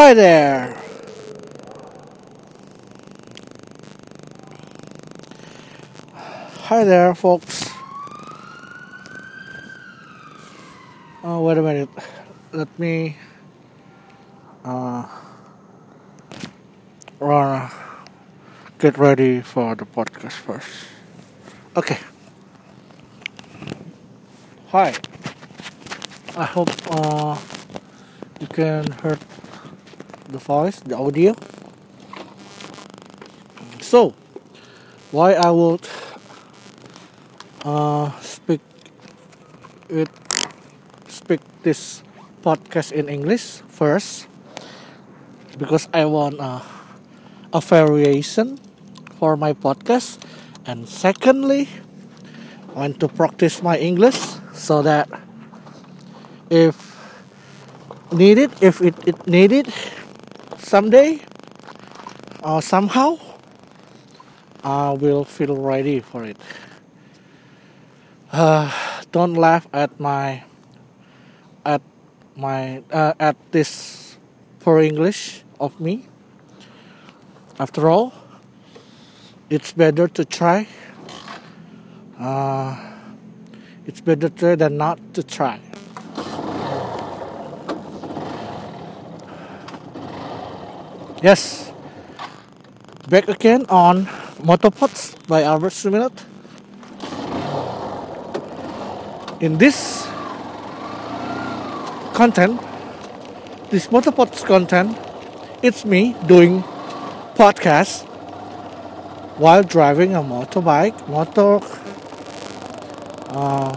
Hi there. Hi there, folks. Oh, wait a minute. Let me uh, run, get ready for the podcast first. Okay. Hi. I hope uh, you can hear the voice, the audio. So, why I would uh, speak it speak this podcast in English first because I want uh, a variation for my podcast, and secondly, I want to practice my English so that if needed, if it, it needed someday or somehow, I will feel ready for it. Uh, don't laugh at my at my uh, at this poor English of me. After all, it's better to try. Uh, it's better to try than not to try. Yes, back again on Motopods by Albert Suminot. In this content, this Motopods content, it's me doing podcast while driving a motorbike, motor, uh,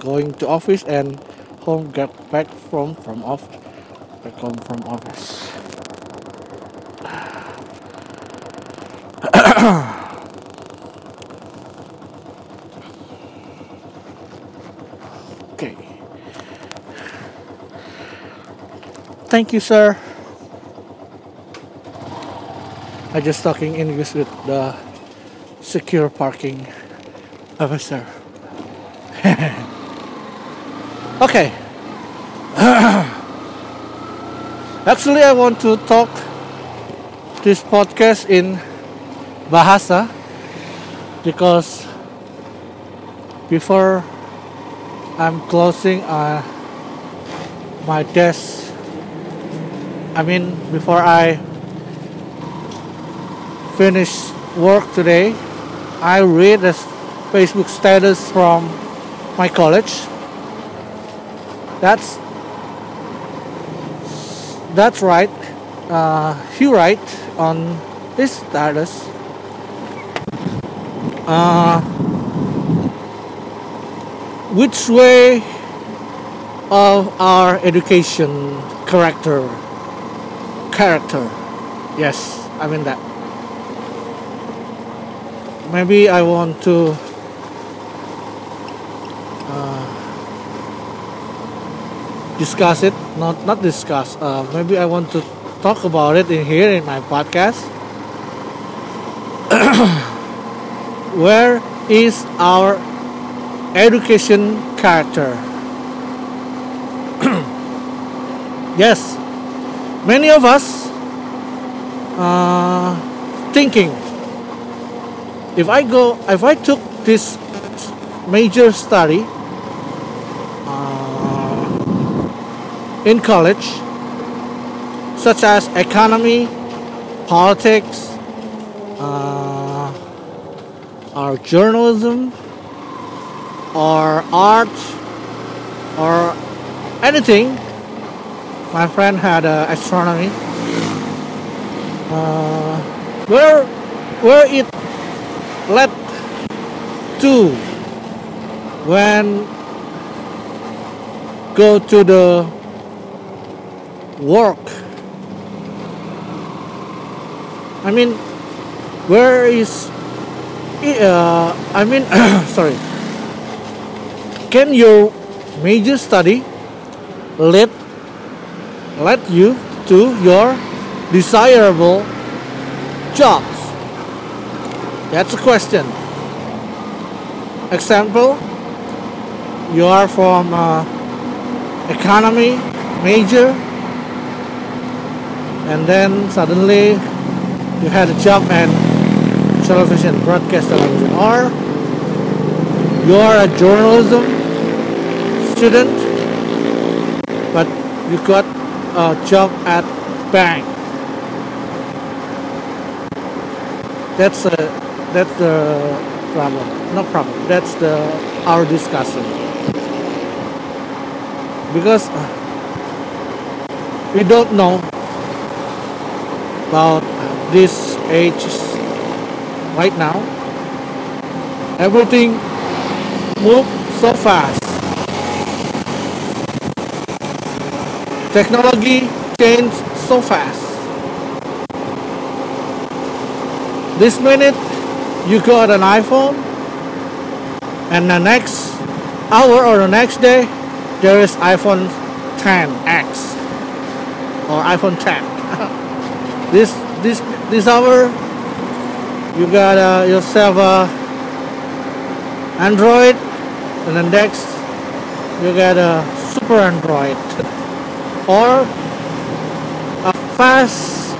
going to office and home, get back from from off, back home from office. okay. Thank you, sir. I just talking English with the secure parking officer. okay. Actually, I want to talk this podcast in Bahasa because before I'm closing uh, my desk, I mean, before I finish work today, I read a Facebook status from my college. That's that's right. Uh, he write on his status. Uh, which way of our education character character? Yes i mean that. Maybe i want to uh, discuss it not not discuss uh, maybe i want to talk about it in here in my podcast where is our education character? Yes many of us uh, thinking if i go if i took this major study uh, in college such as economy politics uh, or journalism or art or anything. My friend had uh, astronomy. Uh, where where it led to when go to the work. I mean, where is uh, I mean, sorry. Can your major study lead lead you to your desirable jobs? That's a question. Example: You are from uh, economy major, and then suddenly you had a job at television broadcast television are. A journalism student but you got a job at bank. That's a that's the problem. No problem. That's the our discussion. Because we don't know about this age right now everything move so fast. Technology change so fast. This minute you got an iphone and the next hour or the next day there is iphone 10x or iphone 10 this this this hour you got uh, yourself a android and then next you get a super android. Or a fast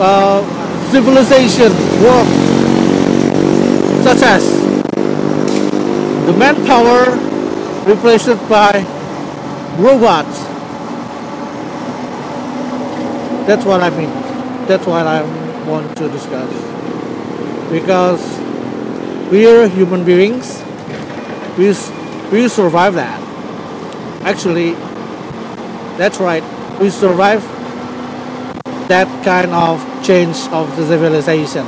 uh, civilization work such as the manpower replaced by robots. That's what I mean. That's what I want to discuss. Because we are human beings. We, we survive that. Actually that's right. We survive that kind of change of the civilization.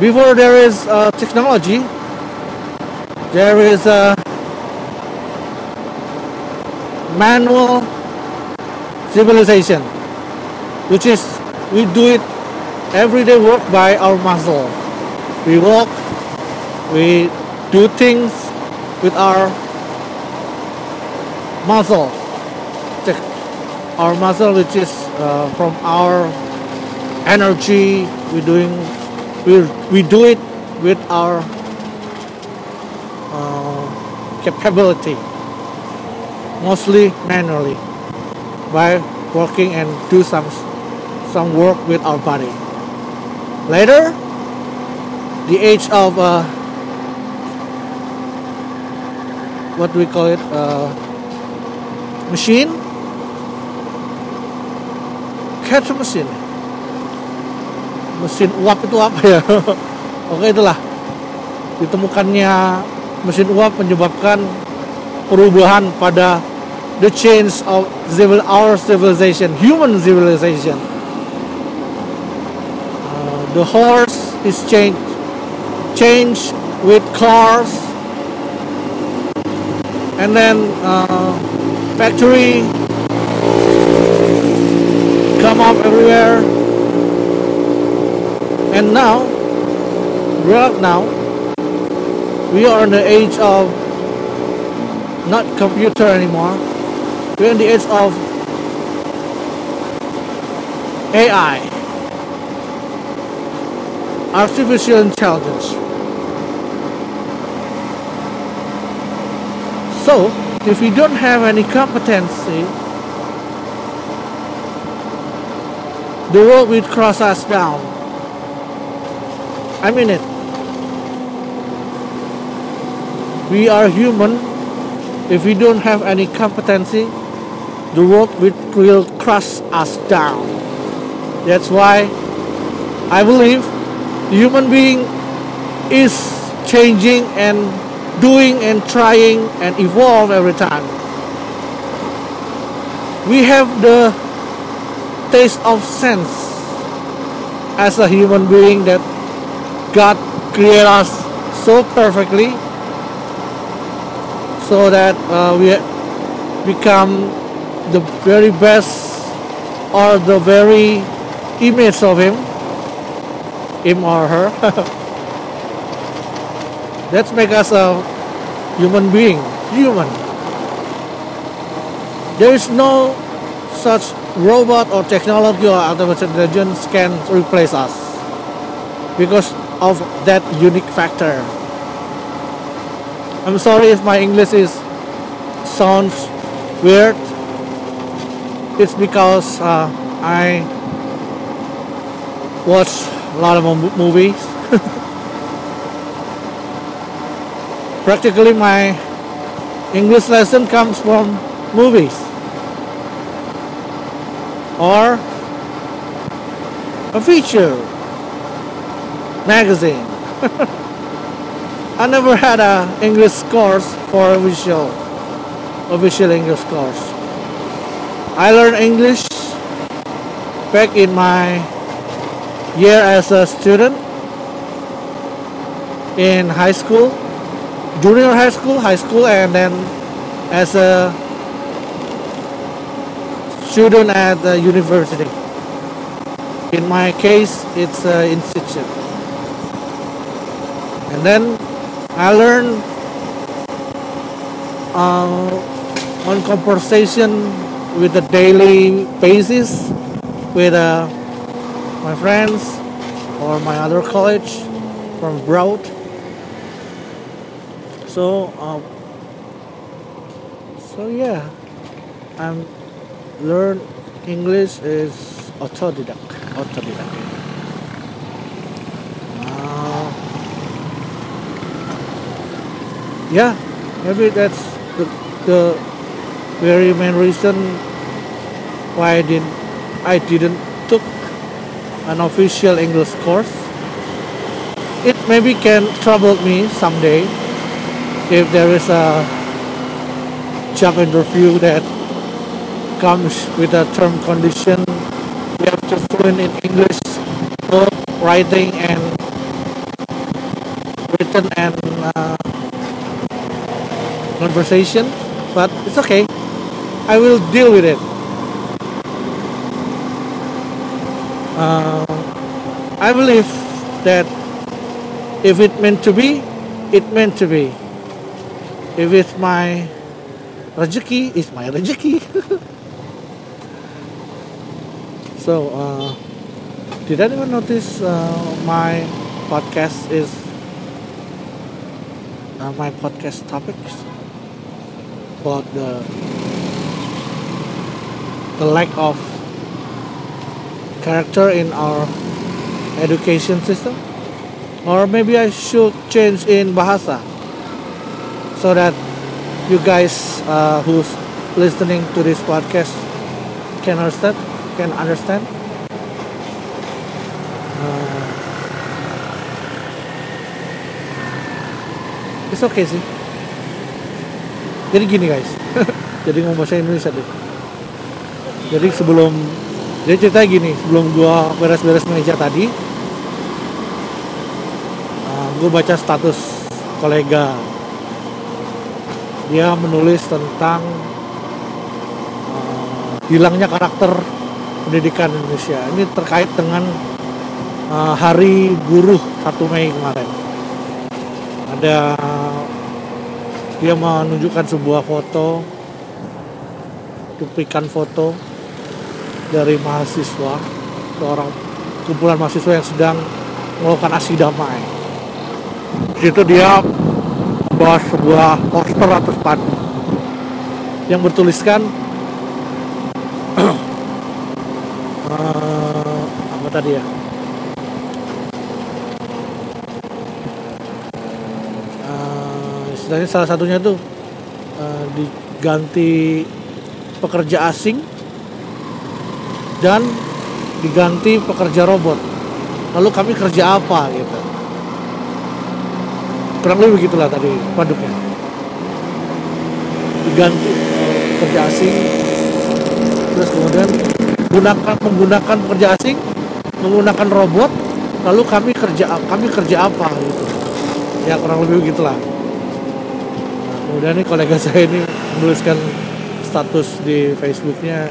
Before there is uh, technology there is a manual civilization which is we do it everyday work by our muscle. We walk we do things with our muscle. Our muscle which is uh, from our energy we doing we, we do it with our uh, capability. Mostly manually by working and do some some work with our body. Later the age of uh, what do we call it uh, machine? Catch machine. Mesin uap itu apa ya? Oke itulah. Ditemukannya mesin uap menyebabkan perubahan pada the change of civil our civilization human civilization the horse is changed change with cars. And then uh, factory come up everywhere. And now right now we are in the age of not computer anymore. We're in the age of AI artificial intelligence So, if we don't have any competency, the world will cross us down. I mean it. We are human. If we don't have any competency, the world will crush us down. That's why I believe human being is changing and doing and trying and evolve every time. We have the taste of sense as a human being that God created us so perfectly so that uh, we become the very best or the very image of him him or her Let's make us a human being, human. There is no such robot or technology or artificial intelligence can replace us because of that unique factor. I'm sorry if my English is sounds weird, it's because uh, I watch a lot of movies. Practically, my English lesson comes from movies or a feature magazine. I never had a English course for official official English course. I learned English back in my year as a student in high school, junior high school, high school, and then as a student at the university. In my case, it's an institute. And then I learned uh, on conversation with a daily basis with uh, my friends or my other college from abroad. So, uh, so yeah, I'm learn English is autodidact. Autodidact. Uh, yeah, maybe that's the, the very main reason why I didn't I didn't took an official English course. It maybe can trouble me someday if there is a job interview that comes with a term condition. You have to fluent in English both writing and written and uh, conversation but it's okay. I will deal with it uh, I believe that if it meant to be it meant to be. If it's my rezeki it's my rezeki so uh, did anyone notice uh, my podcast is uh, my podcast topics about the the lack of character in our education system? Or maybe I should change in bahasa so that you guys uh, who's listening to this podcast can understand can understand? Uh, it's okay sih jadi gini guys. Jadi ngomong bahasa Indonesia deh. Jadi sebelum jadi ceritanya gini sebelum gua beres-beres meja tadi uh, gue baca status kolega. Dia menulis tentang uh, hilangnya karakter pendidikan Indonesia. Ini terkait dengan uh, hari buruh 1 Mei kemarin. Ada dia menunjukkan sebuah foto cuplikan foto dari mahasiswa seorang kumpulan mahasiswa yang sedang melakukan aksi damai. Di dia bawa sebuah poster atau spanduk yang bertuliskan uh, apa tadi ya? Uh, istilahnya salah satunya tuh uh, diganti pekerja asing dan diganti pekerja robot. Lalu kami kerja apa gitu. Kurang lebih begitulah tadi paduknya diganti pekerja asing. Terus kemudian gunakan menggunakan pekerja asing menggunakan robot lalu kami kerja kami kerja apa gitu. Ya kurang lebih begitulah. Nah, kemudian nih kolega saya ini menuliskan status di Facebooknya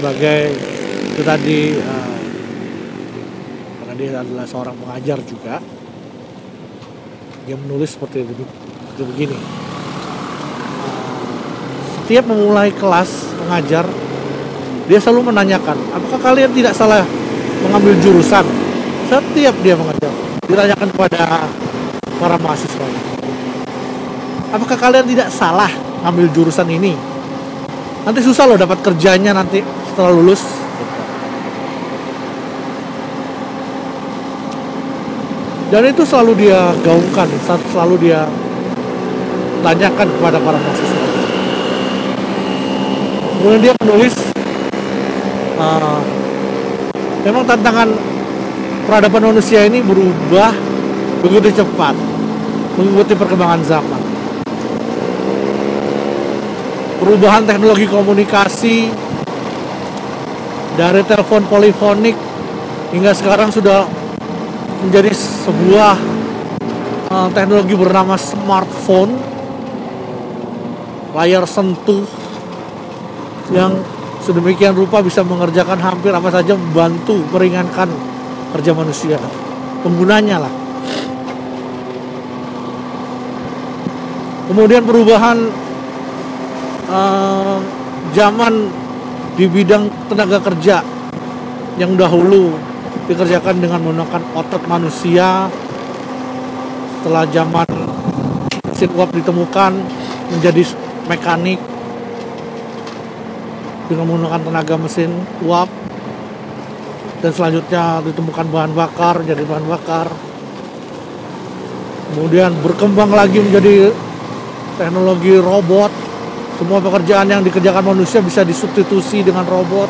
sebagai itu tadi uh, karena dia adalah seorang pengajar juga dia menulis seperti, seperti begini. Setiap memulai kelas mengajar dia selalu menanyakan apakah kalian tidak salah mengambil jurusan? Setiap dia mengajar ditanyakan kepada para mahasiswa. Apakah kalian tidak salah mengambil jurusan ini? Nanti susah loh dapat kerjanya nanti setelah lulus dan itu selalu dia gaungkan selalu dia tanyakan kepada para mahasiswa. Kemudian dia menulis uh, memang tantangan peradaban manusia ini berubah begitu cepat mengikuti perkembangan zaman. Perubahan teknologi komunikasi dari telepon polifonik hingga sekarang sudah menjadi sebuah uh, teknologi bernama smartphone. Layar sentuh yang sedemikian rupa bisa mengerjakan hampir apa saja membantu meringankan kerja manusia penggunanya lah. Kemudian perubahan uh, zaman di bidang tenaga kerja yang dahulu dikerjakan dengan menggunakan otot manusia. Setelah zaman mesin uap ditemukan menjadi mekanik dengan menggunakan tenaga mesin uap. Dan selanjutnya ditemukan bahan bakar jadi bahan bakar. Kemudian berkembang lagi menjadi teknologi robot semua pekerjaan yang dikerjakan manusia bisa disubstitusi dengan robot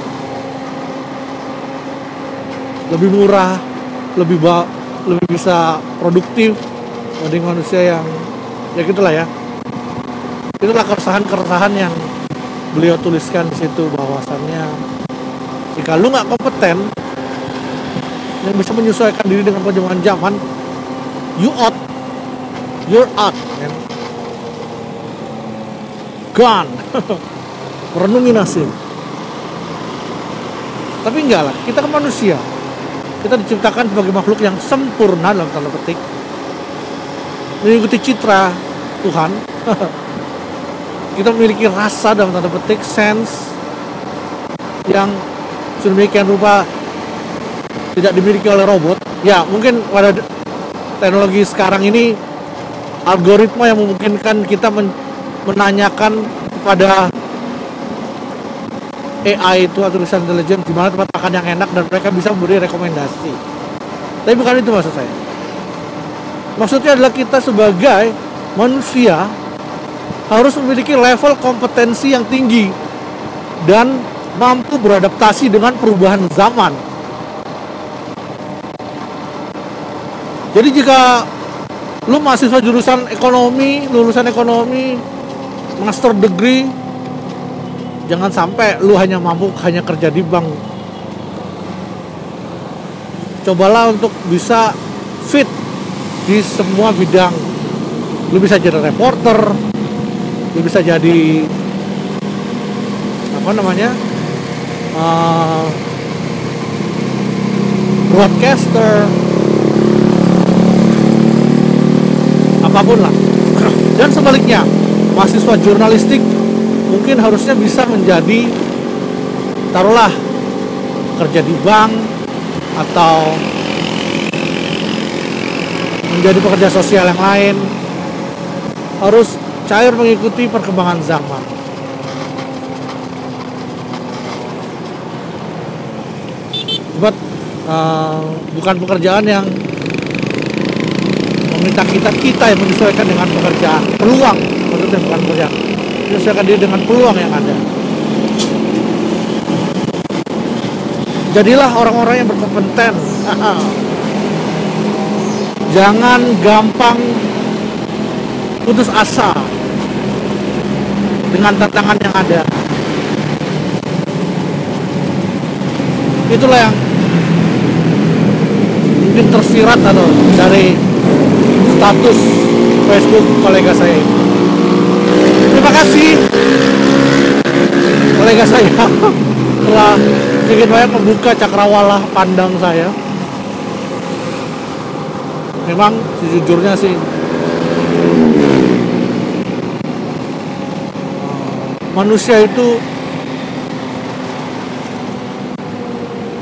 lebih murah, lebih ba lebih bisa produktif dibanding manusia yang ya gitulah ya. Itulah keresahan-keresahan yang beliau tuliskan di situ bahwasannya jika lu nggak kompeten yang bisa menyesuaikan diri dengan perkembangan zaman, you out, you're out, man. Gone. Merenungi nasib. Tapi enggak lah, kita kan manusia kita diciptakan sebagai makhluk yang sempurna dalam tanda petik mengikuti citra Tuhan kita memiliki rasa dalam tanda petik sense yang sedemikian rupa tidak dimiliki oleh robot ya mungkin pada teknologi sekarang ini algoritma yang memungkinkan kita menanyakan kepada AI itu artificial intelligence di mana tempat makan yang enak dan mereka bisa memberi rekomendasi. Tapi bukan itu maksud saya. Maksudnya adalah kita sebagai manusia harus memiliki level kompetensi yang tinggi dan mampu beradaptasi dengan perubahan zaman. Jadi jika lu mahasiswa jurusan ekonomi, lulusan ekonomi, master degree, jangan sampai lu hanya mampu hanya kerja di bank. Cobalah untuk bisa fit di semua bidang. Lu bisa jadi reporter lu bisa jadi apa namanya uh, broadcaster apa pun lah. Dan sebaliknya mahasiswa jurnalistik mungkin harusnya bisa menjadi taruhlah kerja di bank atau menjadi pekerja sosial yang lain. Harus cair mengikuti perkembangan zaman. Buat uh, bukan pekerjaan yang meminta kita kita yang menyesuaikan dengan pekerjaan peluang maksudnya bukan pekerjaan menyelesaikan diri dengan peluang yang ada. Jadilah orang-orang yang berkompeten. Jangan gampang putus asa dengan tantangan yang ada. Itulah yang mungkin tersirat atau dari status Facebook kolega saya ini terima kasih. Kolega saya telah sedikit banyak membuka cakrawala pandang saya. Memang sejujurnya sih manusia itu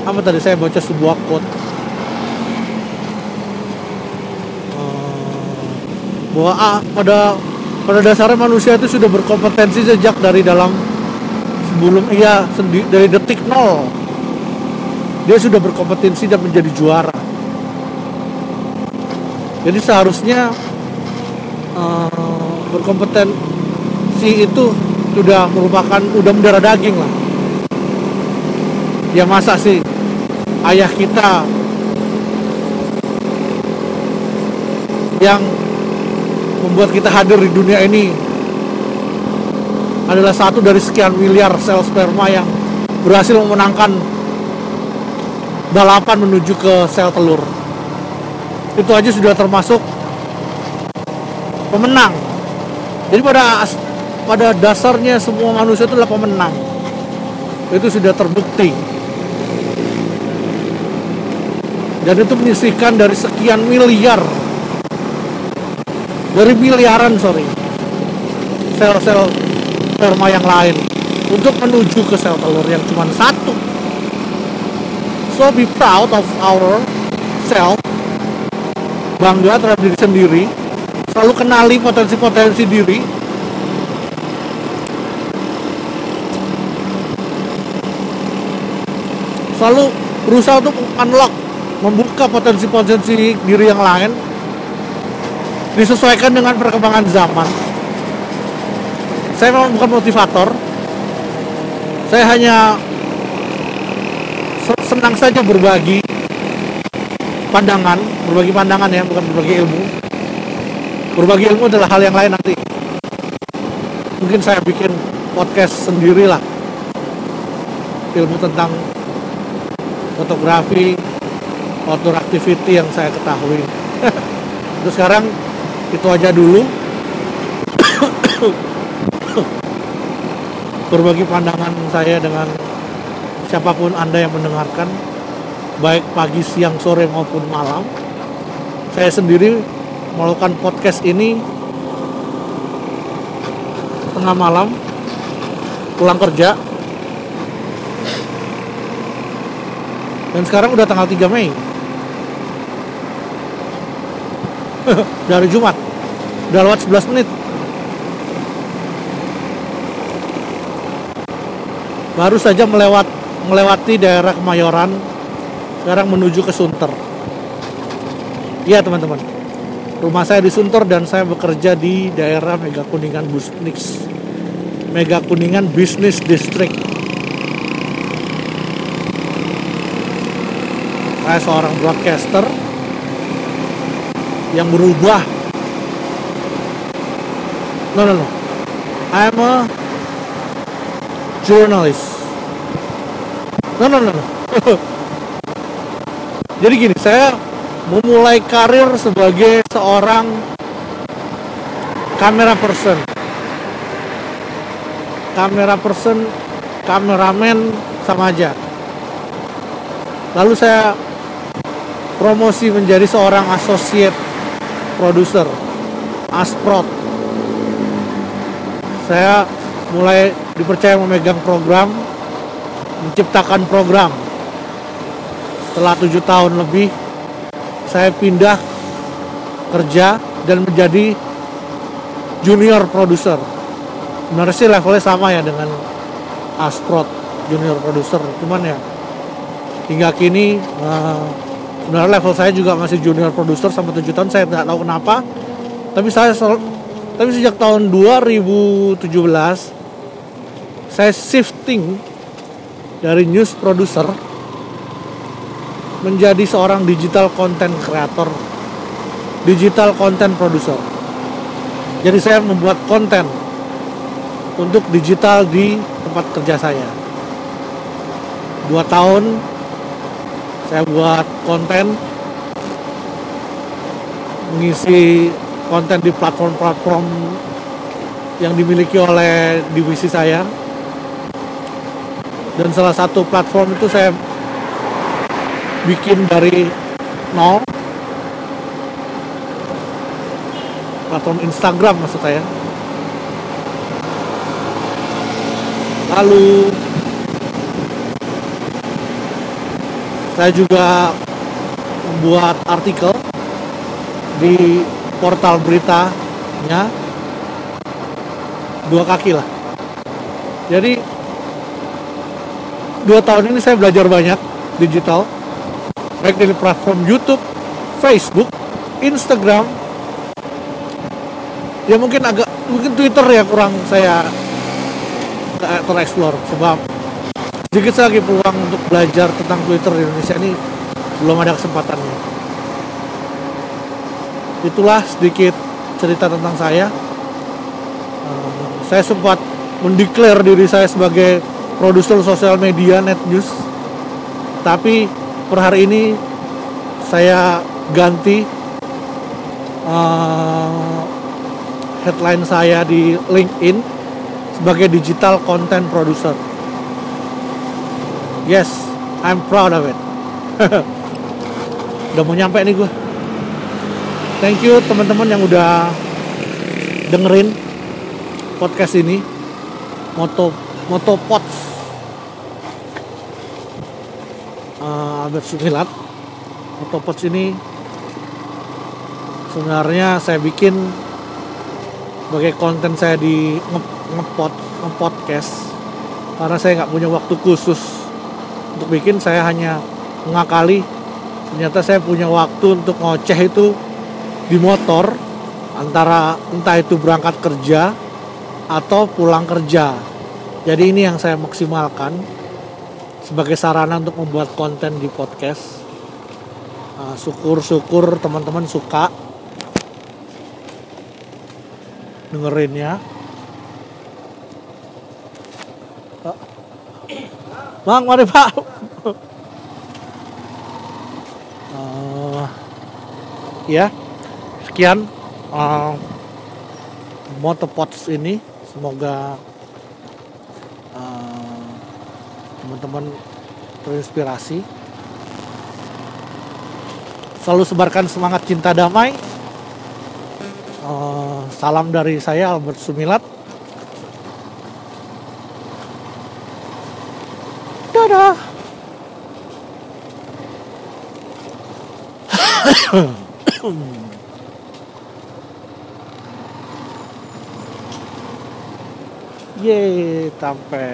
apa tadi saya baca sebuah quote. Bahwa ah, pada pada dasarnya manusia itu sudah berkompetensi sejak dari dalam sebelum ia sendi, dari detik nol. Dia sudah berkompetensi dan menjadi juara. Jadi seharusnya uh, berkompetensi itu sudah merupakan udah mendarah daging lah. Ya masa sih ayah kita yang membuat kita hadir di dunia ini adalah satu dari sekian miliar sel sperma yang berhasil memenangkan balapan menuju ke sel telur. Itu aja sudah termasuk pemenang. Jadi pada pada dasarnya semua manusia itu adalah pemenang. Itu sudah terbukti. Dan itu menyisihkan dari sekian miliar dari miliaran sorry. Sel-sel sperma yang lain. Untuk menuju ke sel telur yang cuma satu. So be proud of our self. Bangga terhadap diri sendiri. Selalu kenali potensi-potensi diri. Selalu berusaha untuk unlock membuka potensi-potensi diri yang lain disesuaikan dengan perkembangan zaman. Saya memang bukan motivator. Saya hanya senang saja berbagi pandangan, berbagi pandangan ya, bukan berbagi ilmu. Berbagi ilmu adalah hal yang lain nanti. Mungkin saya bikin podcast sendirilah. Ilmu tentang fotografi, outdoor activity yang saya ketahui. Terus sekarang itu aja dulu. Berbagi pandangan saya dengan siapa pun anda yang mendengarkan baik pagi siang sore maupun malam. Saya sendiri melakukan podcast ini tengah malam pulang kerja. Dan sekarang udah tanggal 3 Mei dari Jumat. Udah lewat 11 menit. Baru saja melewat melewati daerah Kemayoran sekarang menuju ke Sunter. Iya teman-teman. Rumah saya di Sunter dan saya bekerja di daerah Mega Kuningan Busnix Mega Kuningan Business District. Saya seorang broadcaster yang berubah. No no no. I'm a journalist. No no no, no. jadi gini saya memulai karir sebagai seorang kamera person. Kamera person kameramen sama aja. Lalu saya promosi menjadi seorang associate produser Asprot. Saya mulai dipercaya memegang program menciptakan program. Setelah tujuh tahun lebih saya pindah kerja dan menjadi junior produser. Sebenarnya sih levelnya sama ya dengan Asprot junior produser. Cuman ya hingga kini uh, sebenarnya level saya juga masih junior producer sampai 7 tahun saya tidak tahu kenapa. Tapi saya tapi sejak tahun 2017 saya shifting dari news producer menjadi seorang digital content creator digital content producer. Jadi saya membuat konten untuk digital di tempat kerja saya. Dua tahun saya buat konten mengisi konten di platform-platform yang dimiliki oleh divisi saya. Dan salah satu platform itu saya bikin dari nol. Platform Instagram maksud saya. Lalu saya juga membuat artikel di portal beritanya. Dua kaki lah. Jadi dua tahun ini saya belajar banyak digital. Baik dari platform YouTube, Facebook, Instagram. Ya mungkin agak mungkin Twitter ya kurang saya tereksplor sebab sedikit lagi peluang untuk belajar tentang Twitter di Indonesia ini belum ada kesempatannya. Itulah sedikit cerita tentang saya. Uh, saya sempat mendeklar diri saya sebagai produser sosial media net news tapi per hari ini saya ganti uh, headline saya di LinkedIn sebagai digital content producer yes I'm proud of it. Udah mau nyampe nih gue thank you teman-teman yang udah dengerin podcast ini. Moto moto pots. Uh, Albert Sumilat Motopods ini sebenarnya saya bikin sebagai konten saya di ngepot ngepodcast. Karena saya nggak punya waktu khusus untuk bikin saya hanya mengakali ternyata saya punya waktu untuk ngoceh itu di motor antara entah itu berangkat kerja atau pulang kerja jadi ini yang saya maksimalkan sebagai sarana untuk membuat konten di podcast. Uh, syukur-syukur teman-teman suka dengerinnya. Uh, bang, mari Pak. Ya, sekian uh, motopods ini. Semoga teman-teman terinspirasi. Selalu sebarkan semangat cinta damai. Uh, salam dari saya Albert Sumilat Yeay, sampai